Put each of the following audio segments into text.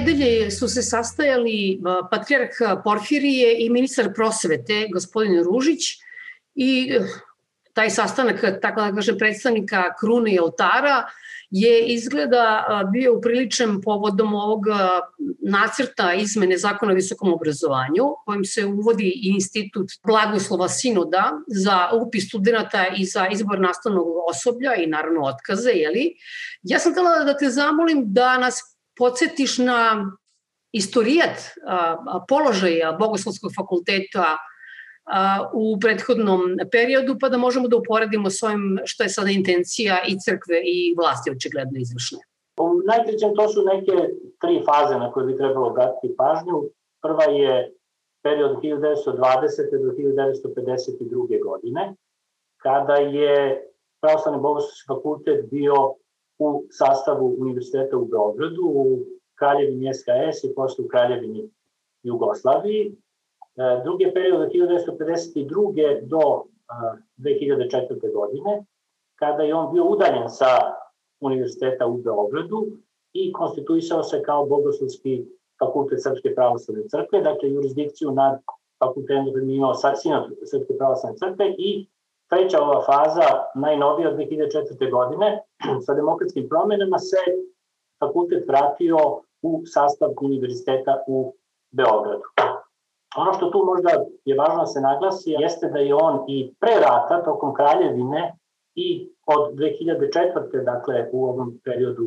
nedelje su se sastajali patrijarh Porfirije i ministar prosvete, gospodin Ružić, i eh, taj sastanak, tako da kažem, predstavnika krune i oltara, je izgleda bio upriličen povodom ovog nacrta izmene zakona o visokom obrazovanju, kojim se uvodi institut blagoslova sinoda za upis studenta i za izbor nastavnog osoblja i naravno otkaze, jeli? Ja sam htela da te zamolim da nas podsjetiš na istorijat položaja Bogoslovskog fakulteta u prethodnom periodu, pa da možemo da uporedimo s ovim što je sada intencija i crkve i vlasti očigledno izvršne. U najkrećem to su neke tri faze na koje bi trebalo obratiti pažnju. Prva je period 1920. do 1952. godine, kada je Pravoslavni bogoslovski fakultet bio u sastavu Univerziteta u Beogradu, u Kraljevini SKS i posle u Kraljevini Jugoslaviji. E, drugi je period od 1952. do 2004. godine, kada je on bio udaljen sa Univerziteta u Beogradu i konstituisao se kao bogoslovski fakultet Srpske pravoslavne crkve, dakle jurisdikciju nad fakultetom imao Sinod Srpske pravoslavne crkve i treća ova faza, najnovija od 2004. godine, sa demokratskim promenama se fakultet vratio u sastav univerziteta u Beogradu. Ono što tu možda je važno da se naglasi jeste da je on i pre rata, tokom kraljevine i od 2004. dakle u ovom periodu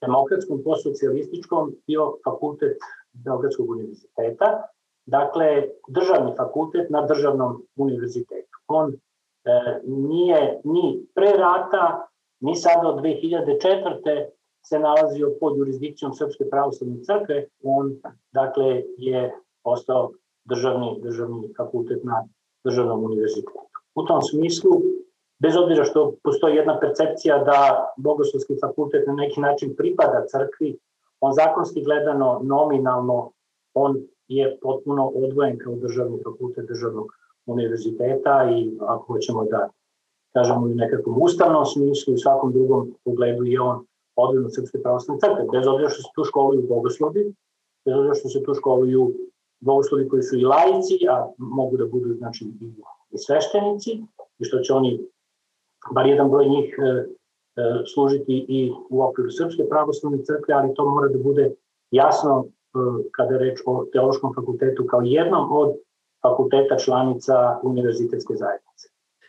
demokratskom, posocijalističkom bio fakultet Beogradskog univerziteta, dakle državni fakultet na državnom univerzitetu. On e, nije ni pre rata, ni sada od 2004. se nalazio pod jurisdikcijom Srpske pravoslavne crkve, on dakle je postao državni, državni fakultet na državnom univerzitetu. U tom smislu, bez obzira što postoji jedna percepcija da Bogoslovski fakultet na neki način pripada crkvi, on zakonski gledano, nominalno, on je potpuno odvojen kao državni fakultet državnog univerziteta i ako hoćemo da kažemo u nekakvom ustavnom smislu i svakom drugom pogledu je on odvojen od Srpske pravoslavne crkve, bez obzira što se tu školuju bogoslovi, bez obzira što se tu školuju bogoslovi koji su i laici, a mogu da budu znači, i, i sveštenici, i što će oni, bar jedan broj njih, e, e, služiti i u okviru Srpske pravoslavne crkve, ali to mora da bude jasno e, kada je reč o teološkom fakultetu kao jednom od fakulteta članica univerzitetske zajednice.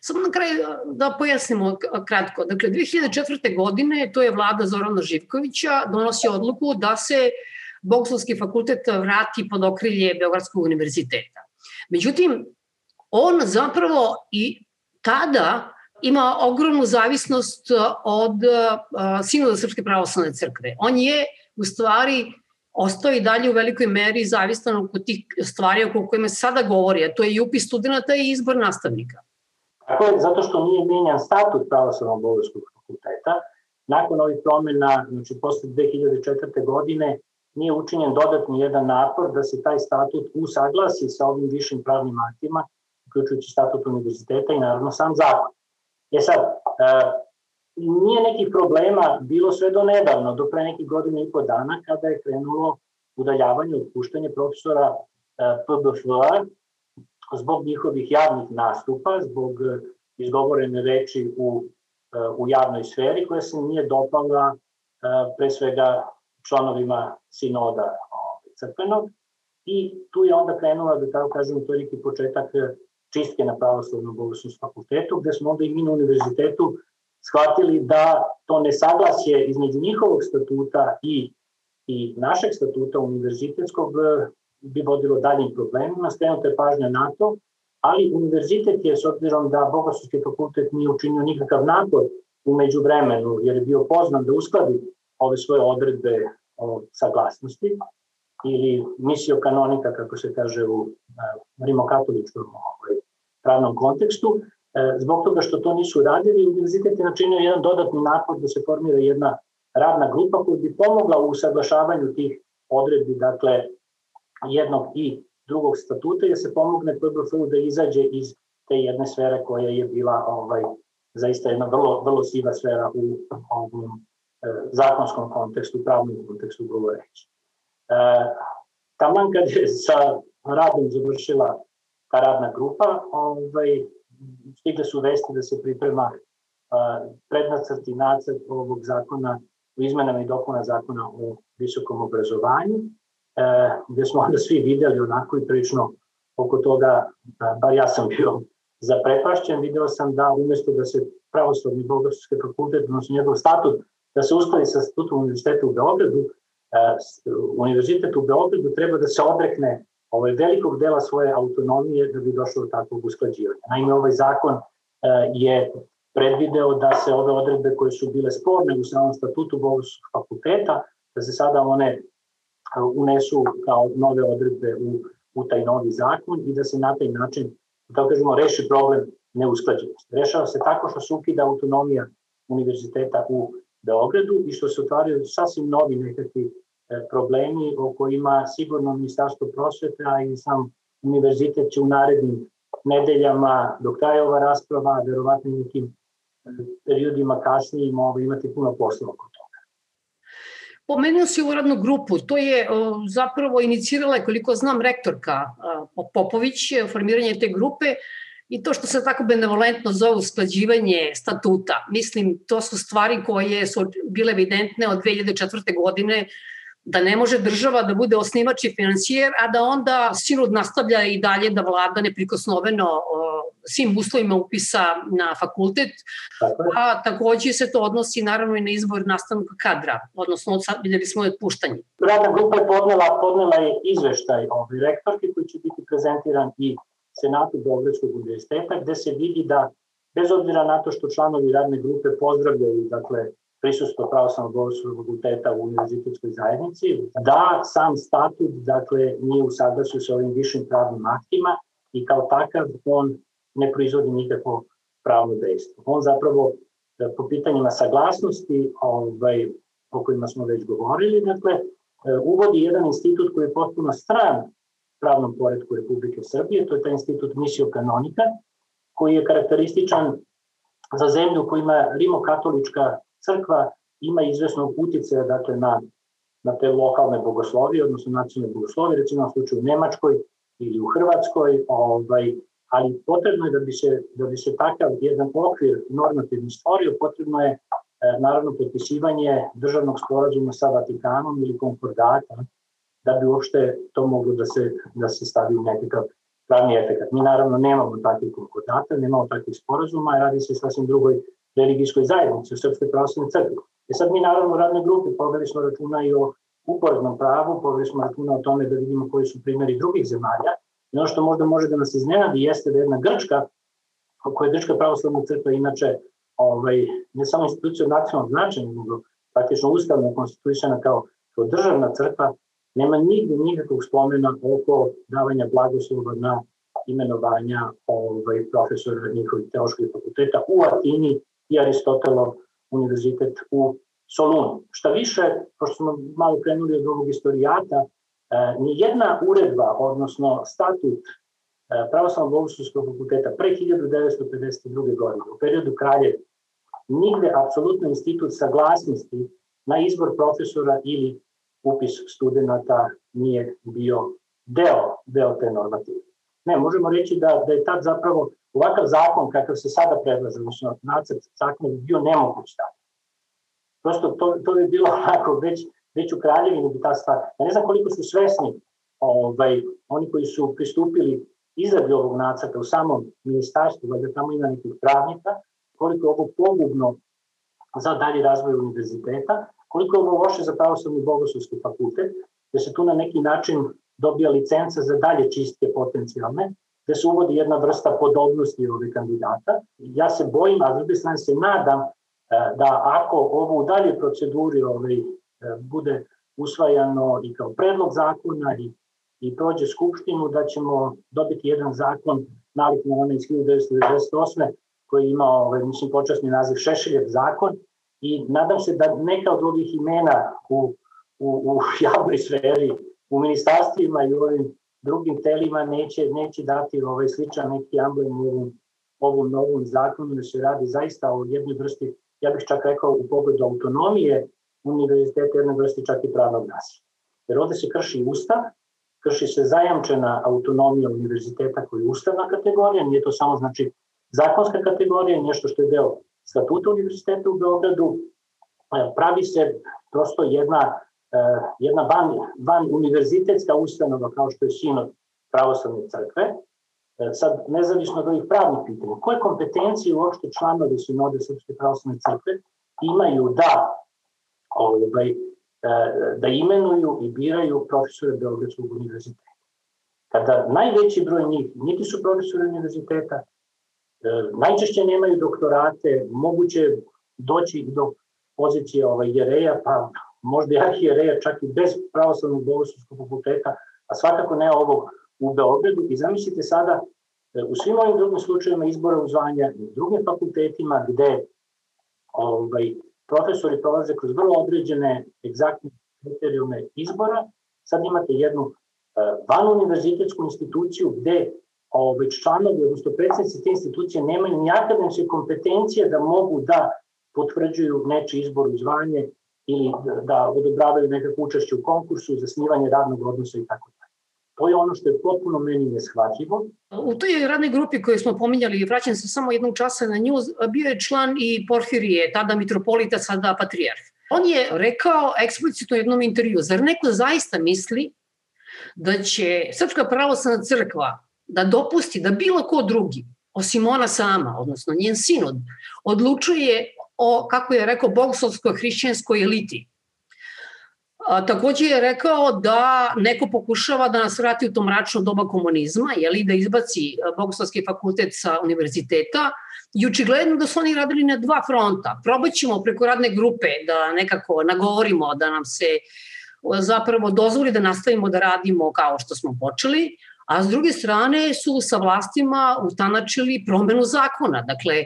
Samo na kraju da pojasnimo kratko. Dakle, 2004. godine to je vlada Zorana Živkovića donosi odluku da se Bogoslovski fakultet vrati pod okrilje Beogradskog univerziteta. Međutim, on zapravo i tada ima ogromnu zavisnost od Sinoda Srpske pravoslavne crkve. On je u stvari ostao i dalje u velikoj meri zavistan oko tih stvari oko kojima se sada govori, a to je i upis studenta i izbor nastavnika. Tako je, zato što nije menjan statut pravoslavnog bogorskog fakulteta. Nakon ovih promena, znači posle 2004. godine, nije učinjen dodatni jedan napor da se taj statut usaglasi sa ovim višim pravnim aktima, uključujući statut univerziteta i naravno sam zakon. Je sad, e, nije nekih problema bilo sve do nedavno, do pre nekih godina i po dana, kada je krenulo udaljavanje, otpuštanje profesora e, PBF zbog njihovih javnih nastupa, zbog izgovorene reči u, e, u javnoj sferi koja se nije dopala pre svega članovima sinoda ovaj, crkvenog. I tu je onda krenula, da tako kažem, to je neki početak čistke na pravoslavnom bogoslovskom fakultetu, gde smo onda i mi na univerzitetu shvatili da to nesaglasje između njihovog statuta i, i našeg statuta univerzitetskog bi vodilo daljim problemima, skrenuta je pažnja na to, ali univerzitet je, s obzirom da Bogoslovski fakultet nije učinio nikakav napor umeđu vremenu, jer je bio poznan da uskladi ove svoje odredbe o saglasnosti ili misio kanonika, kako se kaže u e, rimokatoličkom ovaj, pravnom kontekstu, e, zbog toga što to nisu radili, univerzitet je načinio jedan dodatni napor da se formira jedna radna grupa koja bi pomogla u usaglašavanju tih odredbi, dakle, jednog i drugog statuta, jer se pomogne PBF-u da izađe iz te jedne sfere koja je bila ovaj, zaista jedna vrlo, vrlo siva sfera u ovom E, zakonskom kontekstu, pravnom kontekstu govoreći. taman kad je sa radom završila ta radna grupa, ovaj, stigle su vesti da se priprema prednacrt i nacrt ovog zakona u izmenama i dopuna zakona o visokom obrazovanju, e, gde smo onda svi videli onako i prilično oko toga, bar ja sam bio zaprepašćen, video sam da umesto da se pravoslavni bogoslovski fakultet, odnosno njegov statut, da se uskladi sa statutom univerziteta u Beogradu, e, univerzitet u Beogradu treba da se odrekne ovaj velikog dela svoje autonomije da bi došlo do takvog usklađivanja. Naime, ovaj zakon e, je predvideo da se ove odredbe koje su bile sporne u samom statutu Bogoslovskog fakulteta, da se sada one unesu kao nove odredbe u, u taj novi zakon i da se na taj način, da kažemo, reši problem neusklađenosti. Rešava se tako što se ukida autonomija univerziteta u Beogradu i što se otvaraju sasvim novi nekakvi e, problemi o kojima sigurno Ministarstvo prosvete, a i sam univerzitet će u narednim nedeljama dok traje ova rasprava, verovatno nekim periodima kasnije ovo imati puno posla oko. Pomenuo si ovu radnu grupu, to je zapravo inicirala, koliko znam, rektorka Popović, formiranje te grupe i to što se tako benevolentno zove usklađivanje statuta. Mislim, to su stvari koje su bile evidentne od 2004. godine, da ne može država da bude osnivač i financijer, a da onda sinod nastavlja i dalje da vlada neprikosnoveno svim uslovima upisa na fakultet, a takođe se to odnosi naravno i na izbor nastavnog kadra, odnosno od, videli smo je otpuštanje. Radna grupa je podnela, podnela je izveštaj o rektorki koji će biti prezentiran i Senatu Beogradskog univerziteta, gde se vidi da bez obzira na to što članovi radne grupe pozdravljaju dakle, prisustvo pravoslavnog bogoslovnog fakulteta u univerzitetskoj zajednici, da sam statut dakle, nije u saglasu sa ovim višim pravnim aktima i kao takav on ne proizvodi nikakvo pravno dejstvo. On zapravo e, po pitanjima saglasnosti ovaj, o kojima smo već govorili, dakle, e, uvodi jedan institut koji je potpuno stran pravnom poredku Republike Srbije, to je taj institut misio kanonika, koji je karakterističan za zemlju koja ima rimokatolička crkva, ima izvesno utice dakle, na, na te lokalne bogoslovije, odnosno nacionalne bogoslovije, recimo u slučaju u Nemačkoj ili u Hrvatskoj, ovaj, ali potrebno je da bi se, da bi se takav jedan okvir normativni stvorio, potrebno je e, naravno potpisivanje državnog sporazuma sa Vatikanom ili konkordata da bi uopšte to moglo da se, da se stavi u nekakav pravni efekt. Mi naravno nemamo takvih konkordata, nemamo takvih sporazuma, radi se sasvim drugoj religijskoj zajednici, u Srpskoj pravoslavnoj crkvi. E sad mi naravno u radnoj grupi poveli smo računa i o uporednom pravu, poveli smo računa o tome da vidimo koji su primjeri drugih zemalja, I ono što možda može da nas iznenadi jeste da jedna Grčka, koja je Grčka pravoslavna crkva inače ovaj, ne samo institucija od nacionalnog značaja, nego praktično ustavno konstituisana kao, kao državna crkva, nema nigde nikakvog spomena oko davanja blagoslova na imenovanja ovaj, profesora njihovih teoloških fakulteta u Atini i Aristotelov univerzitet u Solunu. Šta više, pošto smo malo krenuli od ovog istorijata, E, nijedna uredba, odnosno statut e, Pravoslavnog bogoslovskog fakulteta pre 1952. godine, u periodu kralje, nigde apsolutno institut saglasnosti na izbor profesora ili upis studenta nije bio deo, deo te normative. Ne, možemo reći da, da je tad zapravo ovakav zakon kakav se sada predlaže, odnosno nacrt zakona, bio nemoguć tad. Prosto to, to bi bilo onako već već u kraljevini bi ta stvar. Ja ne znam koliko su svesni ovaj, oni koji su pristupili izradi ovog nacrta u samom ministarstvu, valjda tamo ima nekih pravnika, koliko je ovo pogubno za dalji razvoj univerziteta, koliko je ovo loše za pravoslavni bogoslovski fakultet, da se tu na neki način dobija licenca za dalje čistke potencijalne, da se uvodi jedna vrsta podobnosti ove kandidata. Ja se bojim, a s druge strane se nadam eh, da ako ovo u dalje proceduri ovaj, E, bude usvajano i kao predlog zakona i, i prođe Skupštinu, da ćemo dobiti jedan zakon nalik na onaj iz 1998. koji ima, ovaj, mislim, počasni naziv Šešeljev zakon i nadam se da neka od ovih imena u, u, u javnoj sferi, u ministarstvima i u ovim drugim telima neće, neće dati ovaj sličan neki amblem ovom, ovom novom zakonu, da se radi zaista o jednoj vrsti, ja bih čak rekao u pogledu autonomije univerziteta jedne vrste čak i pravnog nasilja. Jer ovde se krši ustav, krši se zajamčena autonomija univerziteta koji je ustavna kategorija, nije to samo znači zakonska kategorija, nešto što je deo statuta univerziteta u Beogradu, e, pravi se prosto jedna, jedna van, van univerzitetska ustanova kao što je sinod pravoslavne crkve, e, sad nezavisno od ovih pravnih pitanja, koje kompetencije uopšte članovi sinode Srpske pravoslavne crkve imaju da ovaj, da imenuju i biraju profesore Beogradskog univerziteta. Kada najveći broj njih niti su profesori univerziteta, najčešće nemaju doktorate, moguće doći do pozicije ovaj, jereja, pa možda i arhijereja čak i bez pravoslavnog bogoslovskog fakulteta, a svakako ne ovog u Beogradu. I zamislite sada e, u svim ovim drugim slučajima izbora u zvanja i drugim fakultetima gde ovaj, profesori prolaze kroz vrlo određene egzaktne kriterijume izbora, sad imate jednu uh, van univerzitetsku instituciju gde ovaj, članovi, odnosno predsednici te institucije nemaju ni akademske kompetencije da mogu da potvrđuju neči izbor u zvanje ili da odobravaju nekakvo učešće u konkursu, zasnivanje radnog odnosa i tako dalje. To je ono što je potpuno meni neshvatljivo. U toj radnoj grupi koju smo pominjali, vraćam se samo jednog časa na nju, bio je član i Porfirije, tada mitropolita, sada patrijarh. On je rekao eksplicitno u jednom intervju, zar neko zaista misli da će Srpska pravoslavna crkva da dopusti da bilo ko drugi, osim ona sama, odnosno njen sinod, odlučuje o, kako je rekao, bogoslovskoj hrišćanskoj eliti. A, takođe je rekao da neko pokušava da nas vrati u to mračno doba komunizma, jeli, da izbaci Bogoslovski fakultet sa univerziteta, i očigledno da su oni radili na dva fronta. Probat ćemo preko radne grupe da nekako nagovorimo da nam se zapravo dozvoli da nastavimo da radimo kao što smo počeli, a s druge strane su sa vlastima utanačili promenu zakona. Dakle,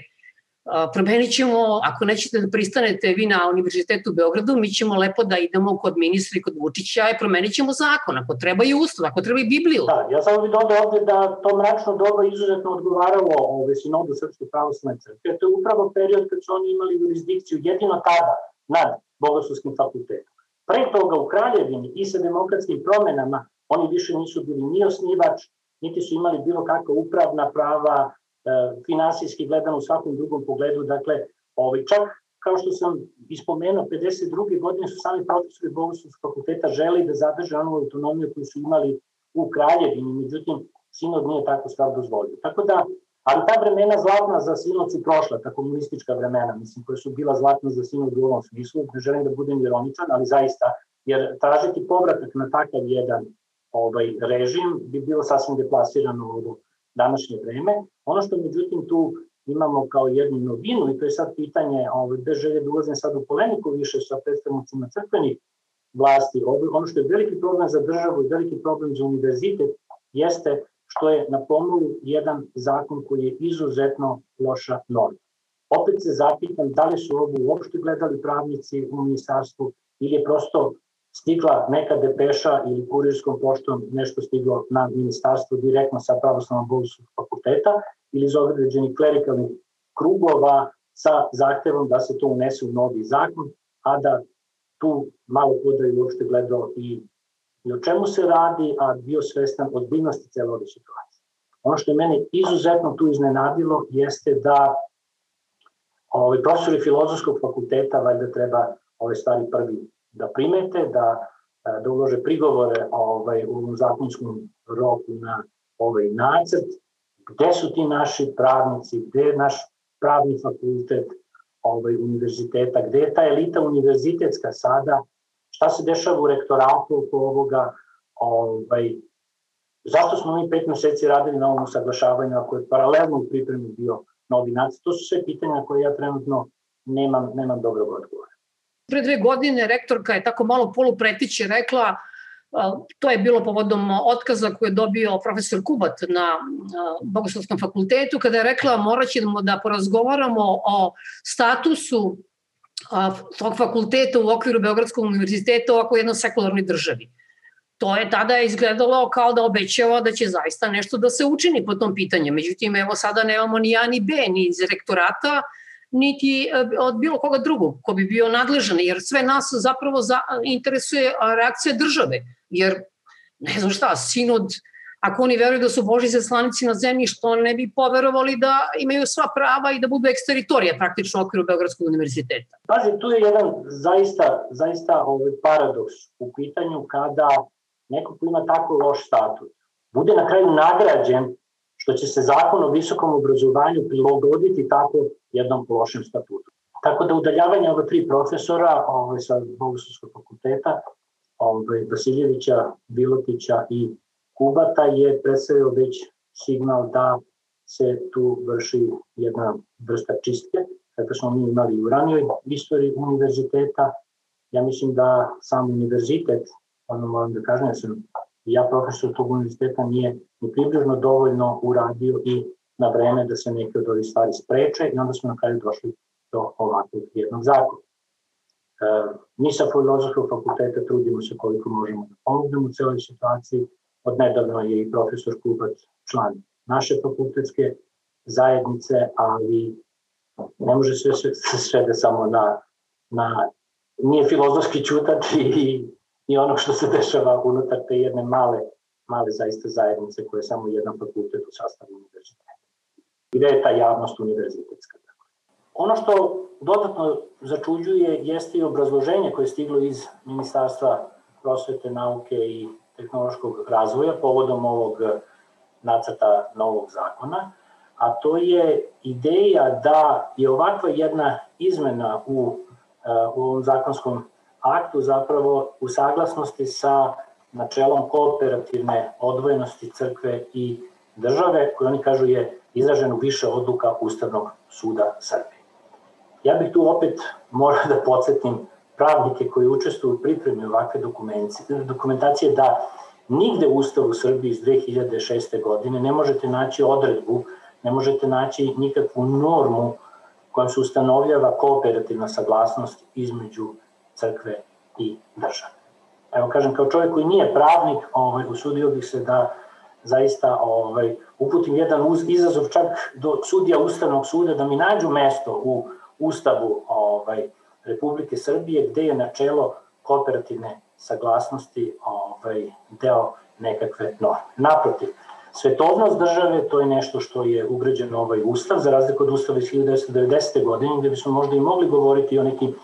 promenit ćemo, ako nećete da pristanete vi na Univerzitetu u Beogradu, mi ćemo lepo da idemo kod ministra i kod Vučića i promenit ćemo zakon, ako treba i ustav, ako treba i Bibliju. Da, ja samo bih dodao ovde da to mračno doba izuzetno odgovaralo ove sinodu Srpske pravoslavne crkve. To je upravo period kad su oni imali jurisdikciju jedino tada nad Bogoslovskim fakultetom. Pre toga u Kraljevini i sa demokratskim promenama oni više nisu bili ni osnivač, niti su imali bilo kakva upravna prava, finansijski gledano u svakom drugom pogledu, dakle, ovaj, čak kao što sam ispomenuo, 52. godine su sami profesori Bogoslovskog fakulteta želi da zadrže onu autonomiju koju su imali u Kraljevini, međutim, Sinod nije tako stvar dozvolio. Tako da, ali ta vremena zlatna za Sinod su prošla, ta komunistička vremena, mislim, koja su bila zlatna za Sinod u ovom smislu, ne želim da budem ironičan, ali zaista, jer tražiti povratak na takav jedan ovaj, režim bi bilo sasvim deplasirano od današnje vreme. Ono što međutim tu imamo kao jednu novinu i to je sad pitanje, ovaj, bez želje da ulazim sad u polemiku više sa predstavnicima crkvenih vlasti, ono što je veliki problem za državu i veliki problem za univerzitet jeste što je na pomolu jedan zakon koji je izuzetno loša norma. Opet se zapitam da li su ovo uopšte gledali pravnici u ministarstvu ili je prosto stigla neka depeša ili kurirskom poštom nešto stiglo na ministarstvo direktno sa pravoslavnog bogoslovog fakulteta ili iz određenih klerikalnih krugova sa zahtevom da se to unese u novi zakon, a da tu malo koda je uopšte gledao i, i o čemu se radi, a bio svestan odbiljnosti cele ove situacije. Ono što je mene izuzetno tu iznenadilo jeste da ovaj, profesori filozofskog fakulteta valjda treba ove stvari prvi da primete, da, da ulože prigovore ovaj, u zakonskom roku na ovaj nacrt, gde su ti naši pravnici, gde je naš pravni fakultet ovaj, univerziteta, gde je ta elita univerzitetska sada, šta se dešava u rektoratu oko ovoga, ovaj, zašto smo mi pet meseci radili na ovom usaglašavanju ako je paralelno u pripremi bio novi nacrt, to su sve pitanja koje ja trenutno nemam, nemam dobrog odgovora. Pre dve godine rektorka je tako malo polupretiće rekla to je bilo povodom otkaza koje je dobio profesor Kubat na Bogoslovskom fakultetu, kada je rekla morat ćemo da porazgovaramo o statusu tog fakulteta u okviru Beogradskog univerziteta ovako jednoj sekularnoj državi. To je tada izgledalo kao da obećava da će zaista nešto da se učini po tom pitanju. Međutim, evo sada nemamo ni A ni B, ni iz rektorata, niti e, od bilo koga drugog ko bi bio nadležan, jer sve nas zapravo za, interesuje reakcija države, jer ne znam šta, sinod ako oni veruju da su Boži zaslanici na zemlji, što ne bi poverovali da imaju sva prava i da budu eksteritorija praktično u okviru Beogradskog univerziteta. Pazi, tu je jedan zaista, zaista ovaj paradoks u pitanju kada neko ko ima tako loš statut bude na kraju nagrađen što će se zakon o visokom obrazovanju prilagoditi tako jednom lošem statutu. Tako da udaljavanje ova tri profesora ovaj, sa Bogoslovskog fakulteta, ovaj, Vasiljevića, Bilotića i Kubata je predstavio već signal da se tu vrši jedna vrsta čistke, kako smo mi imali u ranijoj istoriji univerziteta. Ja mislim da sam univerzitet, ono moram da kažem, ja sam ja profesor tog univerziteta nije ni približno dovoljno uradio i na vreme da se neke od ovih stvari spreče i onda smo na kraju došli do ovakvog jednog zakona. E, mi sa filozofskog fakulteta trudimo se koliko možemo da pomognemo u celoj situaciji, Od nedavno je i profesor Kubac član naše fakultetske zajednice, ali ne može sve, sve, sve da samo na, na nije filozofski čutati i, i ono što se dešava unutar te jedne male, male zaista zajednice koje je samo jedan fakultet u sastavu univerziteta. Gde je ta javnost univerzitetska? Ono što dodatno začuđuje jeste i obrazloženje koje je stiglo iz Ministarstva prosvete, nauke i tehnološkog razvoja povodom ovog nacrta novog zakona, a to je ideja da je ovakva jedna izmena u, u ovom zakonskom aktu zapravo u saglasnosti sa načelom kooperativne odvojenosti crkve i države, koje oni kažu je izraženo više odluka Ustavnog suda Srbije. Ja bih tu opet morao da podsjetim pravnike koji učestvuju u pripremi ovakve dokumentacije da nigde u Ustavu Srbije iz 2006. godine ne možete naći odredbu, ne možete naći nikakvu normu kojom se ustanovljava kooperativna saglasnost između crkve i države. Evo kažem, kao čovjek koji nije pravnik, ovaj, usudio bih se da zaista ovaj, uputim jedan uz, izazov čak do sudija Ustavnog suda da mi nađu mesto u Ustavu ovaj, Republike Srbije gde je načelo kooperativne saglasnosti ovaj, deo nekakve norme. Naprotiv, svetovnost države to je nešto što je ugrađeno ovaj ustav, za razliku od ustava iz 1990. godine, gde bismo možda i mogli govoriti o nekim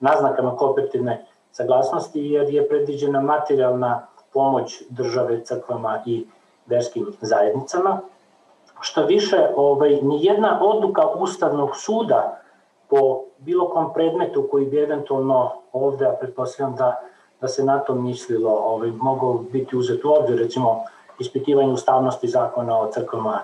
naznakama kooperativne saglasnosti, jer je predviđena materijalna pomoć države, crkvama i verskim zajednicama. Što više, ovaj, ni jedna odluka Ustavnog suda po bilo kom predmetu koji bi eventualno ovde, a pretpostavljam da, da se na to mislilo, ovaj, mogao biti uzet u obzir, recimo ispitivanje ustavnosti zakona o crkvama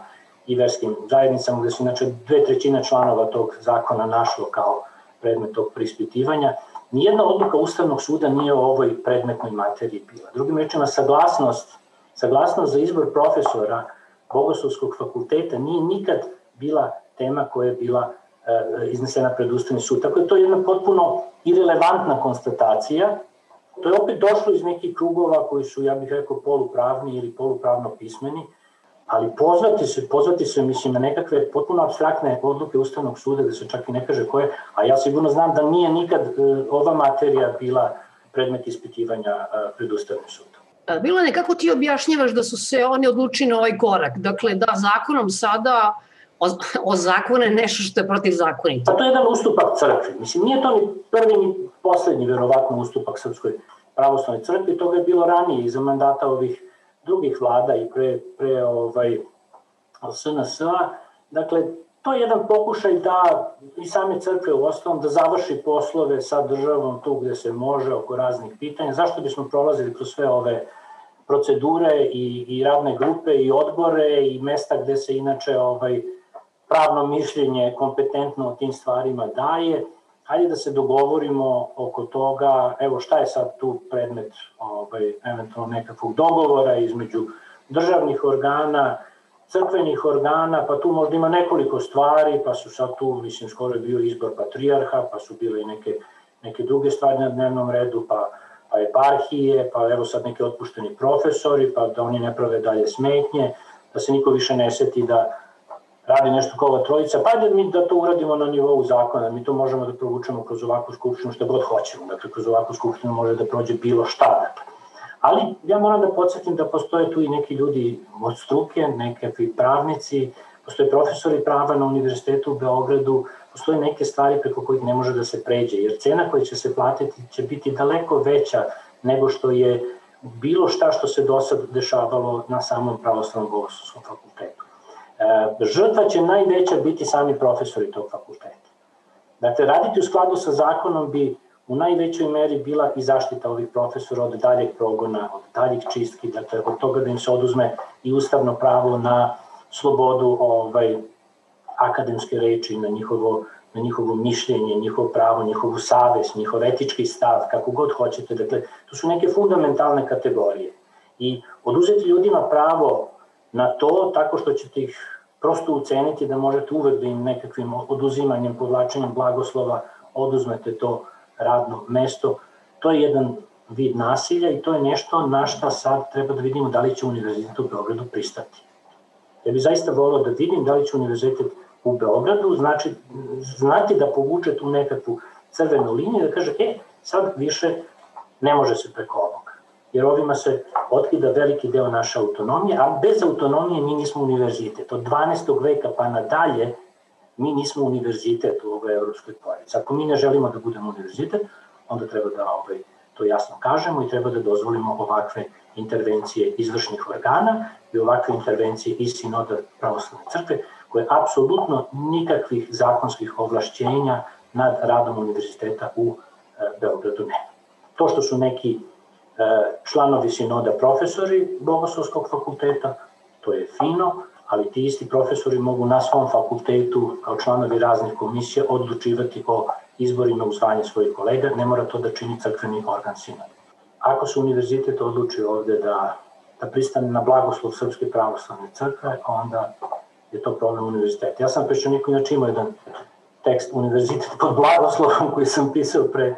i verskim zajednicama, gde su inače dve trećine članova tog zakona našlo kao predmet tog prispitivanja. Nijedna odluka Ustavnog suda nije o ovoj predmetnoj materiji bila. Drugim rečima, saglasnost, saglasnost za izbor profesora Bogoslovskog fakulteta nije nikad bila tema koja je bila E, iznesena pred Ustavni sud. Tako da to je jedna potpuno irelevantna konstatacija. To je opet došlo iz nekih krugova koji su, ja bih rekao, polupravni ili polupravno pismeni, ali pozvati se, pozvati se, mislim, na nekakve potpuno abstraktne odluke Ustavnog suda, da se čak i ne kaže koje, a ja sigurno znam da nije nikad e, ova materija bila predmet ispitivanja e, pred Ustavnim sudom. Bilo je nekako ti objašnjavaš da su se oni odlučili na ovaj korak. Dakle, da zakonom sada o, zakone nešto što je protiv zakonita. Pa to je jedan ustupak crkvi. Mislim, nije to ni prvi ni poslednji, verovatno, ustupak Srpskoj pravoslavnoj crkvi. Toga je bilo ranije iza mandata ovih drugih vlada i pre, pre ovaj, SNS-a. Dakle, to je jedan pokušaj da i same crkve u osnovom da završi poslove sa državom tu gde se može oko raznih pitanja. Zašto bismo prolazili kroz sve ove procedure i, i radne grupe i odbore i mesta gde se inače ovaj, pravno mišljenje kompetentno o tim stvarima daje, hajde da se dogovorimo oko toga, evo šta je sad tu predmet ovaj, eventualno nekakvog dogovora između državnih organa, crkvenih organa, pa tu možda ima nekoliko stvari, pa su sad tu, mislim, skoro je bio izbor patrijarha, pa su bile i neke, neke druge stvari na dnevnom redu, pa, pa eparhije, pa evo sad neke otpušteni profesori, pa da oni ne prave dalje smetnje, da se niko više ne seti da radi nešto kao ova trojica, pa da mi da to uradimo na nivou zakona, mi to možemo da provučemo kroz ovakvu skupštinu što god hoćemo, dakle kroz ovakvu skupštinu može da prođe bilo šta, dakle. Ali ja moram da podsjetim da postoje tu i neki ljudi od struke, nekakvi pravnici, postoje profesori prava na Univerzitetu u Beogradu, postoje neke stvari preko kojih ne može da se pređe, jer cena koja će se platiti će biti daleko veća nego što je bilo šta što se do sad dešavalo na samom pravoslavnom bogoslovskom fakultetu. E, žrtva će najveća biti sami profesori tog fakulteta. Dakle, raditi u skladu sa zakonom bi u najvećoj meri bila i zaštita ovih profesora od daljeg progona, od daljih čistki, dakle, od toga da im se oduzme i ustavno pravo na slobodu ovaj, akademske reči, na njihovo, na njihovo mišljenje, njihovo pravo, njihovu savest, njihov etički stav, kako god hoćete. Dakle, to su neke fundamentalne kategorije. I oduzeti ljudima pravo na to tako što ćete ih prosto uceniti da možete uvek da im nekakvim oduzimanjem, podlačenjem blagoslova oduzmete to radno mesto. To je jedan vid nasilja i to je nešto na šta sad treba da vidimo da li će Univerzitet u Beogradu pristati. Ja bih zaista volao da vidim da li će Univerzitet u Beogradu znači, znati da povuče tu nekakvu crvenu liniju da kaže, e, sad više ne može se preko ovoga. Jer ovima se otkida veliki deo naše autonomije, a bez autonomije mi nismo univerzitet. Od 12. veka pa nadalje mi nismo univerzitet u ovoj evropskoj porodici. Ako mi ne želimo da budemo univerzitet, onda treba da ovaj, to jasno kažemo i treba da dozvolimo ovakve intervencije izvršnih organa i ovakve intervencije iz sinoda pravoslavne crkve, koje apsolutno nikakvih zakonskih ovlašćenja nad radom univerziteta u e, Beogradu nema. To što su neki e, članovi sinoda profesori Bogoslovskog fakulteta, to je fino, ali ti isti profesori mogu na svom fakultetu kao članovi raznih komisija odlučivati o izborima u zvanje svojih kolega, ne mora to da čini crkveni organ sinoda. Ako se univerzitet odluči ovde da, da pristane na blagoslov Srpske pravoslavne crkve, onda je to problem univerziteta. Ja sam peščanik inače imao jedan tekst univerzitet pod blagoslovom koji sam pisao pre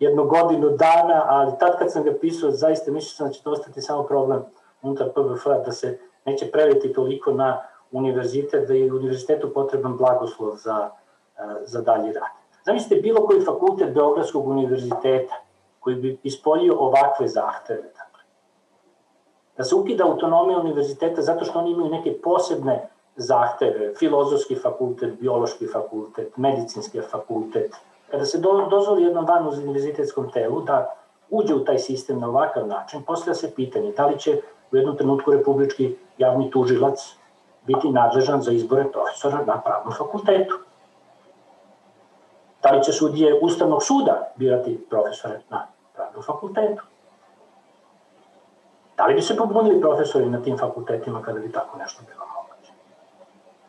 jednu godinu dana, ali tad kad sam ga pisao, zaista mislio sam da će to ostati samo problem unutar PBF, da se neće preliti toliko na univerzitet, da je univerzitetu potreban blagoslov za, e, za dalji rad. Zamislite bilo koji fakultet Beogradskog univerziteta koji bi ispoljio ovakve zahteve. Dakle. Da se ukida autonomija univerziteta zato što oni imaju neke posebne zahteve, filozofski fakultet, biološki fakultet, medicinski fakultet. Kada se do, dozvoli jednom van univerzitetskom telu da uđe u taj sistem na ovakav način, postavlja se pitanje da li će u jednom trenutku republički javni tužilac biti nadležan za izbore profesora na pravnom fakultetu. Da li će sudije Ustavnog suda birati profesore na pravnom fakultetu? Da li bi se pobunili profesori na tim fakultetima kada bi tako nešto bilo moguće?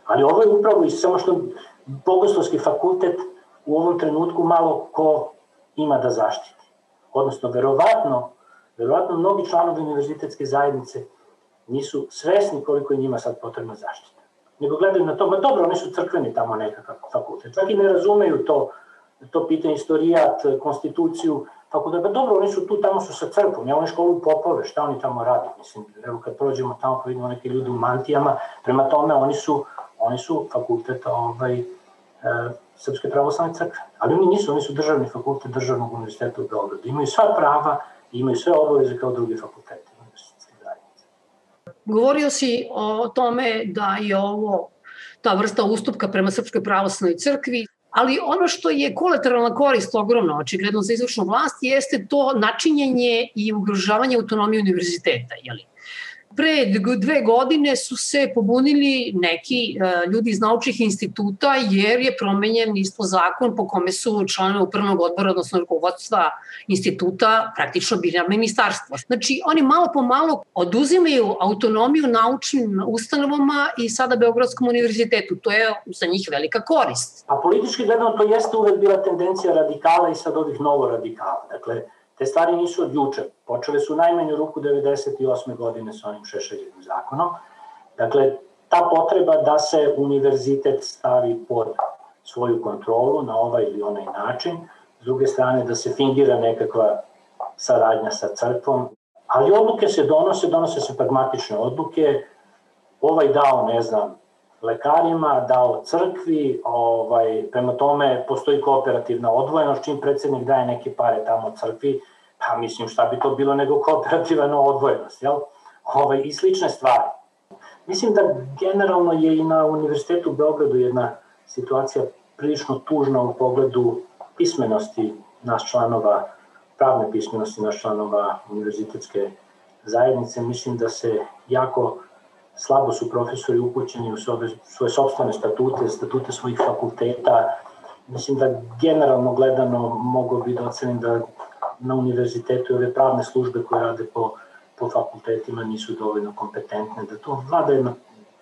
Ali ovo je upravo i samo što Bogoslovski fakultet u ovom trenutku malo ko ima da zaštiti. Odnosno, verovatno, verovatno mnogi članovi univerzitetske zajednice nisu svesni koliko je njima sad potrebna zaštita. Nego gledaju na to, ma dobro, oni su crkveni tamo nekakav fakultet. Čak i ne razumeju to, to pitanje istorijat, konstituciju, fakultet. Pa dobro, oni su tu, tamo su sa crkvom, ja oni školu popove, šta oni tamo radi? Mislim, evo kad prođemo tamo, pa vidimo neke ljudi u mantijama, prema tome oni su, oni su fakultet ovaj, e, Srpske pravoslavne crkve. Ali oni nisu, oni su državni fakultet državnog univerziteta u Beogradu. Imaju sva prava, imaju sve obaveze kao drugi fakulteti. Govorio si o tome da je ovo ta vrsta ustupka prema Srpskoj pravoslavnoj crkvi, ali ono što je kolateralna korist ogromna, očigledno za izvršnu vlast, jeste to načinjenje i ugrožavanje autonomije univerziteta. Jeli? Pre dve godine su se pobunili neki uh, ljudi iz naučnih instituta jer je promenjen isto zakon po kome su članovi upravnog odbora, odnosno rukovodstva instituta praktično bili na ministarstvo. Znači, oni malo po malo oduzimaju autonomiju naučnim ustanovama i sada Beogradskom univerzitetu. To je za njih velika korist. A politički gledano to jeste uvek bila tendencija radikala i sad ovih novo radikala. Dakle, Te stvari nisu od juče. Počele su najmanju ruku 98. godine sa onim šešeljivim zakonom. Dakle, ta potreba da se univerzitet stavi pod svoju kontrolu na ovaj ili onaj način, s druge strane da se fingira nekakva saradnja sa crkvom, ali odluke se donose, donose se pragmatične odluke, ovaj dao, ne znam, lekarima, dao crkvi, ovaj, prema tome postoji kooperativna odvojenost, čim predsednik daje neke pare tamo crkvi, pa mislim šta bi to bilo nego kooperativna odvojenost, jel? Ovaj, I slične stvari. Mislim da generalno je i na Univerzitetu u Beogradu jedna situacija prilično tužna u pogledu pismenosti naš članova, pravne pismenosti naš članova univerzitetske zajednice. Mislim da se jako slabo su profesori upućeni u svoje, svoje sobstvene statute, statute svojih fakulteta. Mislim da generalno gledano mogu bi da ocenim da na univerzitetu ove pravne službe koje rade po, po fakultetima nisu dovoljno kompetentne, da to vlada jedna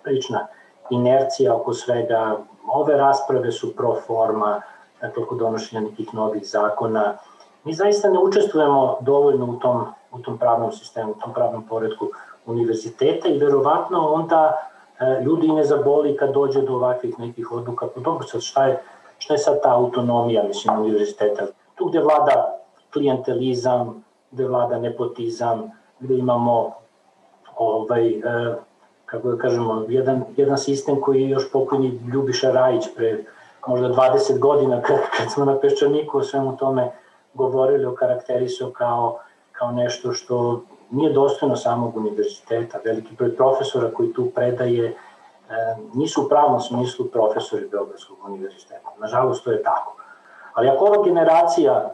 prična inercija oko svega. Ove rasprave su pro forma, dakle oko donošenja nekih novih zakona. Mi zaista ne učestvujemo dovoljno u tom, u tom pravnom sistemu, u tom pravnom poredku univerziteta i verovatno onda e, ljudi ne zaboli kad dođe do ovakvih nekih odluka. Pa dobro, sad šta je, šta je sad ta autonomija, mislim, univerziteta? Tu gde vlada klientelizam, gde vlada nepotizam, gde imamo ovaj, e, kako da kažemo, jedan, jedan sistem koji je još pokojni Ljubiša Rajić pre možda 20 godina kad, kad smo na Peščaniku o svemu tome govorili o karakterisu kao, kao nešto što nije dostojno samog univerziteta. Veliki broj profesora koji tu predaje e, nisu u pravnom smislu profesori Beogradskog univerziteta. Nažalost, to je tako. Ali ako ova generacija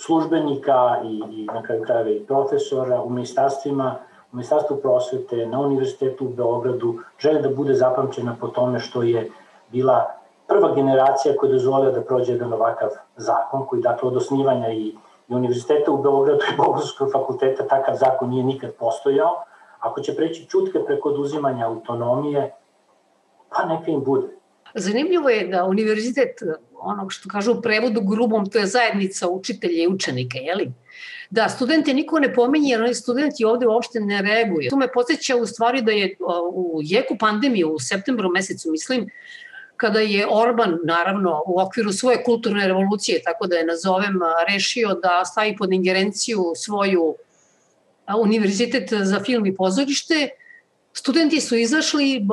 službenika i, i na kraju krajeva i profesora u ministarstvima, u ministarstvu prosvete, na univerzitetu u Beogradu, žele da bude zapamćena po tome što je bila prva generacija koja je dozvolila da prođe jedan ovakav zakon, koji dakle od osnivanja i, i univerziteta u Beogradu i Bogorskog fakulteta takav zakon nije nikad postojao, ako će preći čutke preko oduzimanja autonomije, pa neka im bude. Zanimljivo je da univerzitet, onog što kažu u prevodu grubom, to je zajednica učitelja i učenika, jeli? Da, studente niko ne pomenje, jer oni studenti ovde uopšte ne reaguju. To me podsjeća u stvari da je u jeku pandemije, u septembru mesecu, mislim, kada je Orban, naravno, u okviru svoje kulturne revolucije, tako da je nazovem, rešio da stavi pod ingerenciju svoju univerzitet za film i pozorište, studenti su izašli,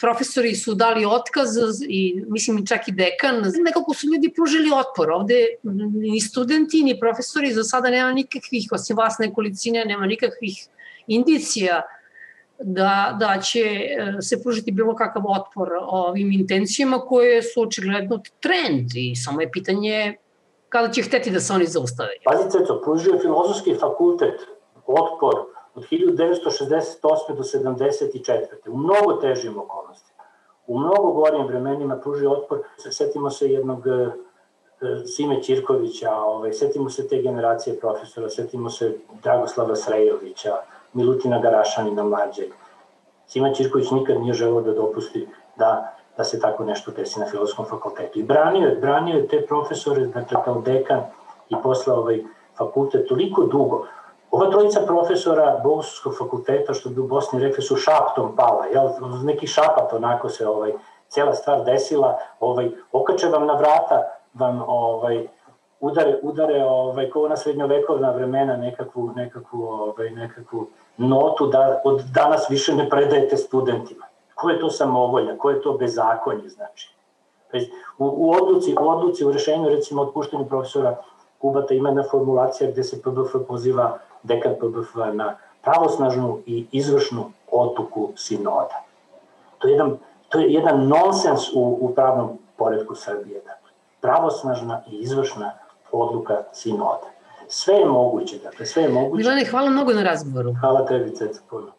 profesori su dali otkaz i mislim čak i dekan, nekako su ljudi pružili otpor. Ovde ni studenti ni profesori za sada nema nikakvih, osim vas nekolicine, nema nikakvih indicija da, da će e, se pružiti bilo kakav otpor ovim intencijama koje su očigledno trend i samo je pitanje kada će hteti da se oni zaustave. Pazi, Ceco, pružio je filozofski fakultet otpor od 1968. do 74. u mnogo težim okolnostima. U mnogo gorim vremenima pružio otpor. Setimo se jednog e, Sime Ćirkovića, ovaj, setimo se te generacije profesora, setimo se Dragoslava Srejovića, Milutina Garašanina mlađeg. Sima Ćirković nikad nije želeo da dopusti da, da se tako nešto desi na filozofskom fakultetu. I branio je, branio je te profesore, dakle kao dekan i posle ovaj fakultet toliko dugo. Ova trojica profesora Bogoslovskog fakulteta, što bi u Bosni rekli, su šaptom pala, jel? neki šapat onako se ovaj, cela stvar desila, ovaj, okače vam na vrata, vam ovaj, udare, udare ovaj, kao na srednjovekovna vremena nekakvu, nekakvu, ovaj, nekakvu notu da od danas više ne predajete studentima. Ko je to samovolja, ko je to bezakonje, znači. U, u odluci, u odluci, u rešenju, recimo, otpuštenju profesora Kubata ima jedna formulacija gde se PBF poziva dekan PBF na pravosnažnu i izvršnu odluku sinoda. To je jedan, to je jedan nonsens u, u pravnom poredku Srbije. Dakle. Pravosnažna i izvršna odluka sinoda. Sve je moguće, dakle, sve je moguće. Milane, hvala mnogo na razgovoru. Hvala tebi, Ceca, puno.